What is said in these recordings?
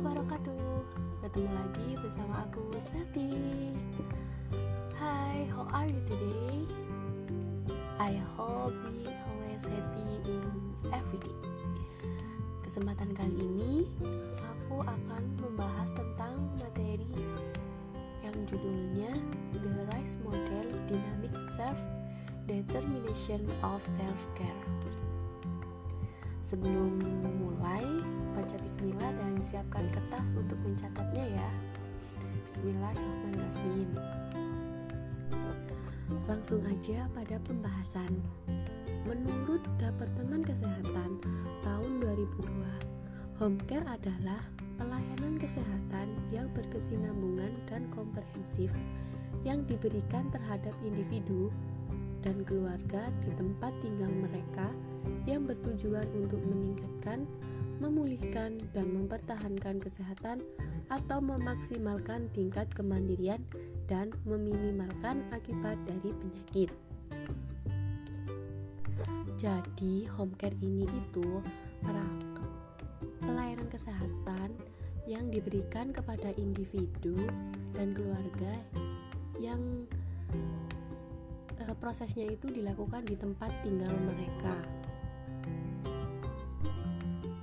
wabarakatuh. Ketemu lagi bersama aku Sati Hi, how are you today? I hope we always happy in every day. Kesempatan kali ini aku akan membahas tentang materi yang judulnya The Rice Model Dynamic Self Determination of Self-Care. Sebelum mulai, baca bismillah dan siapkan kertas untuk mencatatnya ya. Bismillahirrahmanirrahim. Langsung aja pada pembahasan. Menurut Departemen Kesehatan tahun 2002, home care adalah pelayanan kesehatan yang berkesinambungan dan komprehensif yang diberikan terhadap individu dan keluarga di tempat tinggal mereka yang bertujuan untuk meningkatkan, memulihkan, dan mempertahankan kesehatan atau memaksimalkan tingkat kemandirian dan meminimalkan akibat dari penyakit. Jadi, home care ini itu pelayanan kesehatan yang diberikan kepada individu dan keluarga yang eh, prosesnya itu dilakukan di tempat tinggal mereka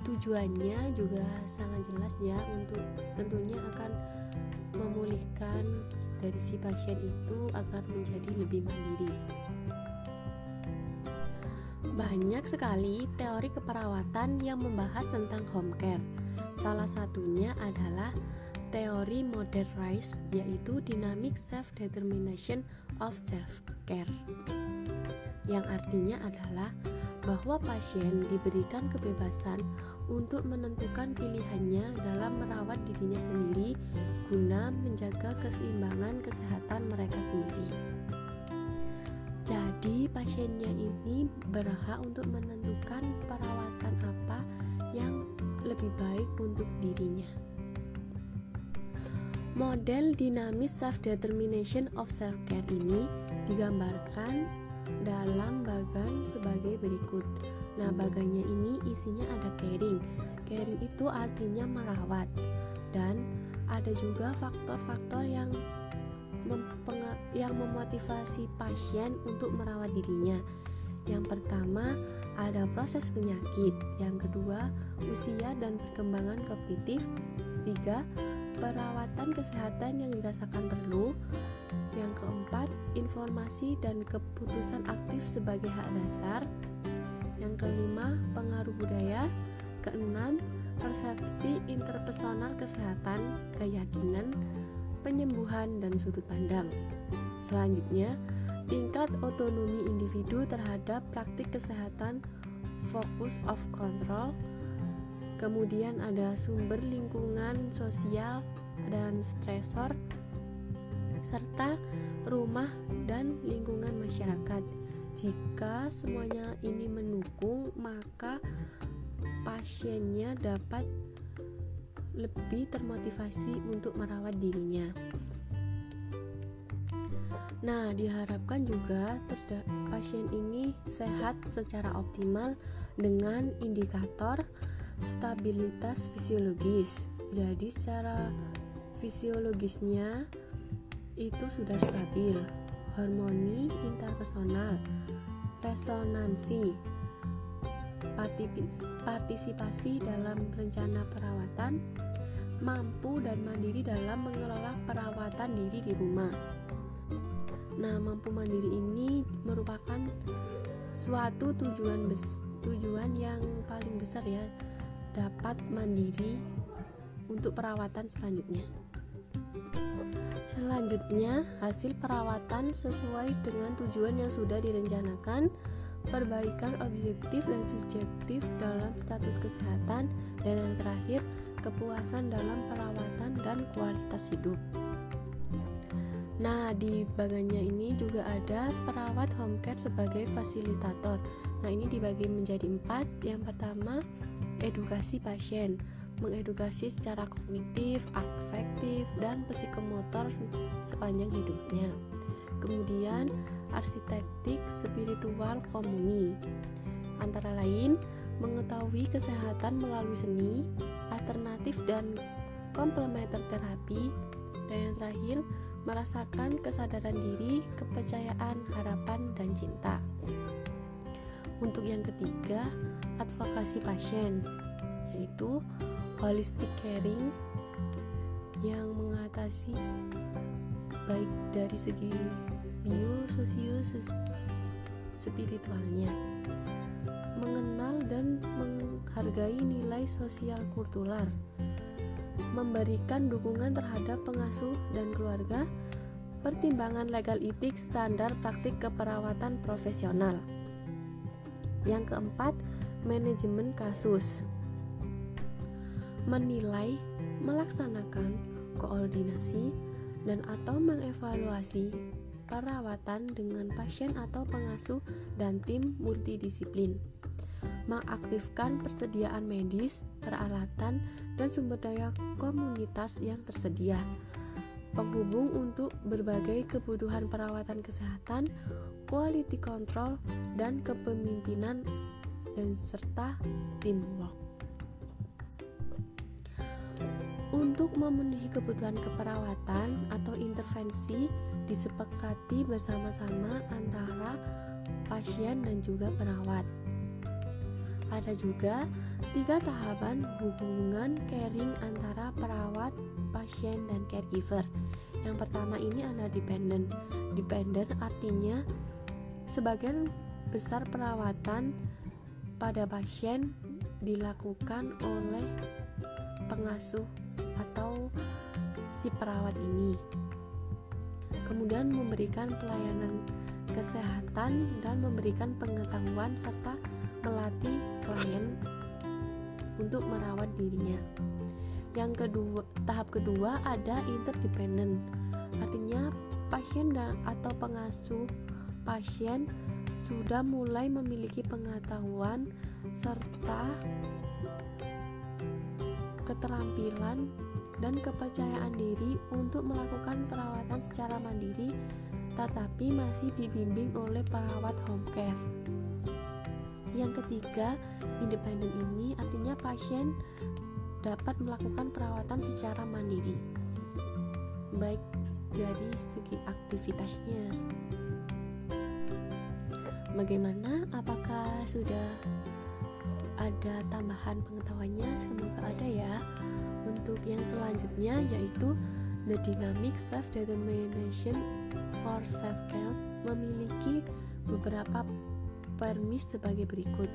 tujuannya juga sangat jelas ya untuk tentunya akan memulihkan dari si pasien itu agar menjadi lebih mandiri. Banyak sekali teori keperawatan yang membahas tentang home care. Salah satunya adalah teori modern rice yaitu dynamic self determination of self care. Yang artinya adalah bahwa pasien diberikan kebebasan untuk menentukan pilihannya dalam merawat dirinya sendiri guna menjaga keseimbangan kesehatan mereka sendiri. Jadi, pasiennya ini berhak untuk menentukan perawatan apa yang lebih baik untuk dirinya. Model dinamis self-determination of self-care ini digambarkan dalam bagan sebagai berikut. Nah, bagannya ini isinya ada caring. Caring itu artinya merawat. Dan ada juga faktor-faktor yang yang memotivasi pasien untuk merawat dirinya. Yang pertama, ada proses penyakit. Yang kedua, usia dan perkembangan kognitif. Tiga, perawatan kesehatan yang dirasakan perlu. Yang keempat, informasi dan keputusan aktif sebagai hak dasar. Yang kelima, pengaruh budaya. Keenam, persepsi interpersonal kesehatan, keyakinan, penyembuhan, dan sudut pandang. Selanjutnya, tingkat otonomi individu terhadap praktik kesehatan, focus of control. Kemudian ada sumber lingkungan sosial dan stresor serta rumah dan lingkungan masyarakat. Jika semuanya ini mendukung, maka pasiennya dapat lebih termotivasi untuk merawat dirinya. Nah, diharapkan juga pasien ini sehat secara optimal dengan indikator stabilitas fisiologis. Jadi, secara fisiologisnya itu sudah stabil, harmoni interpersonal, resonansi, partisipasi dalam rencana perawatan, mampu dan mandiri dalam mengelola perawatan diri di rumah. Nah, mampu mandiri ini merupakan suatu tujuan tujuan yang paling besar ya dapat mandiri untuk perawatan selanjutnya. Selanjutnya, hasil perawatan sesuai dengan tujuan yang sudah direncanakan, perbaikan objektif dan subjektif dalam status kesehatan, dan yang terakhir, kepuasan dalam perawatan dan kualitas hidup. Nah, di bagiannya ini juga ada perawat home care sebagai fasilitator. Nah, ini dibagi menjadi empat. Yang pertama, edukasi pasien mengedukasi secara kognitif, afektif, dan psikomotor sepanjang hidupnya. Kemudian, arsitektik spiritual komuni, antara lain mengetahui kesehatan melalui seni, alternatif dan komplementer terapi, dan yang terakhir, merasakan kesadaran diri, kepercayaan, harapan, dan cinta. Untuk yang ketiga, advokasi pasien, yaitu holistic caring yang mengatasi baik dari segi bio, sosio, spiritualnya mengenal dan menghargai nilai sosial kultural memberikan dukungan terhadap pengasuh dan keluarga, pertimbangan legal etik standar praktik keperawatan profesional. Yang keempat, manajemen kasus. Menilai, melaksanakan koordinasi dan atau mengevaluasi perawatan dengan pasien atau pengasuh dan tim multidisiplin mengaktifkan persediaan medis, peralatan, dan sumber daya komunitas yang tersedia. Penghubung untuk berbagai kebutuhan perawatan kesehatan, quality control, dan kepemimpinan dan serta teamwork. Untuk memenuhi kebutuhan keperawatan atau intervensi disepakati bersama-sama antara pasien dan juga perawat. Ada juga tiga tahapan hubungan caring antara perawat, pasien, dan caregiver. Yang pertama ini adalah dependent. Dependent artinya sebagian besar perawatan pada pasien dilakukan oleh pengasuh atau si perawat ini. Kemudian memberikan pelayanan kesehatan dan memberikan pengetahuan serta melatih klien untuk merawat dirinya. Yang kedua, tahap kedua ada interdependent. Artinya pasien dan atau pengasuh pasien sudah mulai memiliki pengetahuan serta keterampilan dan kepercayaan diri untuk melakukan perawatan secara mandiri tetapi masih dibimbing oleh perawat home care. Yang ketiga, independen ini artinya pasien dapat melakukan perawatan secara mandiri, baik dari segi aktivitasnya. Bagaimana? Apakah sudah ada tambahan pengetahuannya? Semoga ada ya. Untuk yang selanjutnya yaitu the dynamic self determination for self care memiliki beberapa permis sebagai berikut.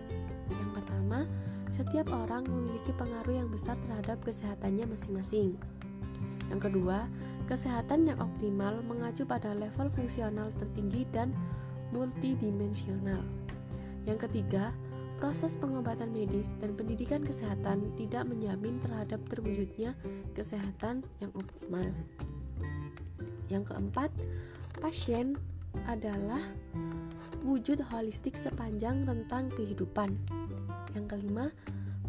Yang pertama, setiap orang memiliki pengaruh yang besar terhadap kesehatannya masing-masing. Yang kedua, kesehatan yang optimal mengacu pada level fungsional tertinggi dan multidimensional. Yang ketiga, proses pengobatan medis dan pendidikan kesehatan tidak menjamin terhadap terwujudnya kesehatan yang optimal. Yang keempat, pasien adalah wujud holistik sepanjang rentang kehidupan. Yang kelima,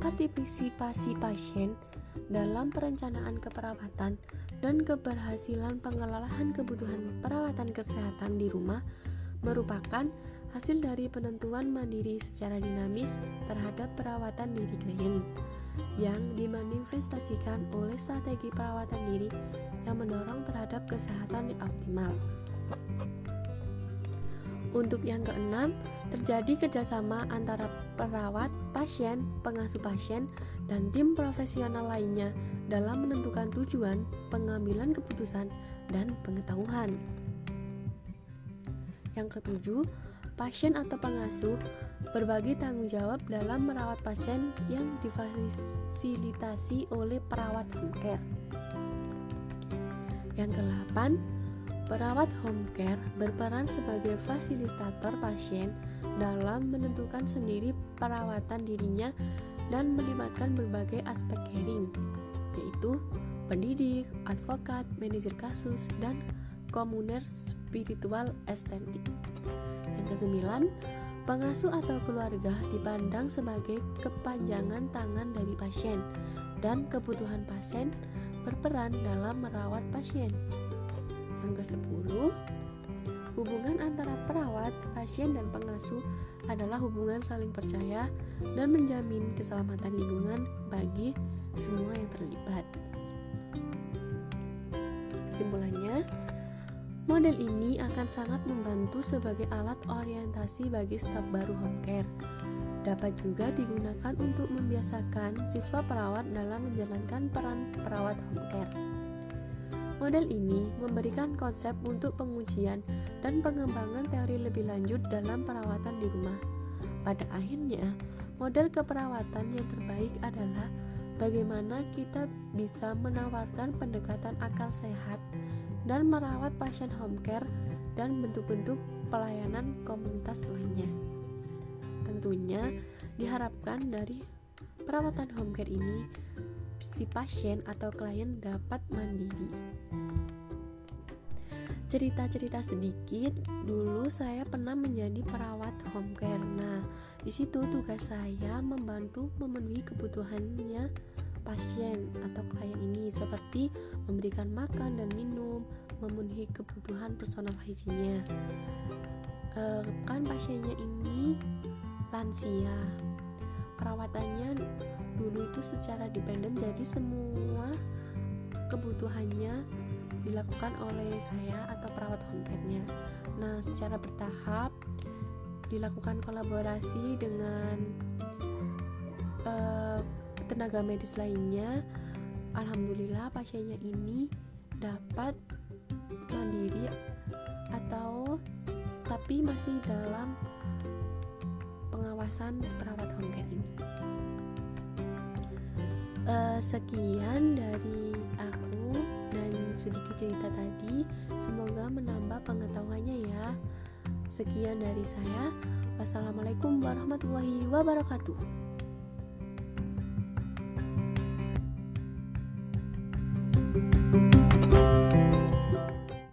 partisipasi pasien dalam perencanaan keperawatan dan keberhasilan pengelolaan kebutuhan perawatan kesehatan di rumah merupakan hasil dari penentuan mandiri secara dinamis terhadap perawatan diri klien yang dimanifestasikan oleh strategi perawatan diri yang mendorong terhadap kesehatan yang optimal. Untuk yang keenam, terjadi kerjasama antara perawat, pasien, pengasuh pasien, dan tim profesional lainnya dalam menentukan tujuan, pengambilan keputusan, dan pengetahuan. Yang ketujuh, pasien atau pengasuh berbagi tanggung jawab dalam merawat pasien yang difasilitasi oleh perawat home care. Yang kedelapan, Perawat home care berperan sebagai fasilitator pasien dalam menentukan sendiri perawatan dirinya dan melibatkan berbagai aspek caring, yaitu pendidik, advokat, manajer kasus, dan komuner spiritual estetik. Yang kesembilan, pengasuh atau keluarga dipandang sebagai kepanjangan tangan dari pasien dan kebutuhan pasien berperan dalam merawat pasien. Yang ke-10, hubungan antara perawat, pasien, dan pengasuh adalah hubungan saling percaya dan menjamin keselamatan lingkungan bagi semua yang terlibat. Kesimpulannya, model ini akan sangat membantu sebagai alat orientasi bagi staf baru home care. Dapat juga digunakan untuk membiasakan siswa perawat dalam menjalankan peran perawat home care. Model ini memberikan konsep untuk pengujian dan pengembangan teori lebih lanjut dalam perawatan di rumah. Pada akhirnya, model keperawatan yang terbaik adalah bagaimana kita bisa menawarkan pendekatan akal sehat dan merawat pasien home care dan bentuk-bentuk pelayanan komunitas lainnya. Tentunya diharapkan dari perawatan home care ini si pasien atau klien dapat mandiri. Cerita-cerita sedikit, dulu saya pernah menjadi perawat home care. Nah, di situ tugas saya membantu memenuhi kebutuhannya pasien atau klien ini seperti memberikan makan dan minum, memenuhi kebutuhan personal hygiene-nya. E, kan pasiennya ini lansia. Perawatannya dulu itu secara dependen jadi semua kebutuhannya dilakukan oleh saya atau perawat home care-nya. Nah, secara bertahap dilakukan kolaborasi dengan uh, tenaga medis lainnya. Alhamdulillah pasiennya ini dapat mandiri atau tapi masih dalam pengawasan perawat home care ini. Uh, sekian dari aku dan sedikit cerita tadi. Semoga menambah pengetahuannya ya. Sekian dari saya. Wassalamualaikum warahmatullahi wabarakatuh.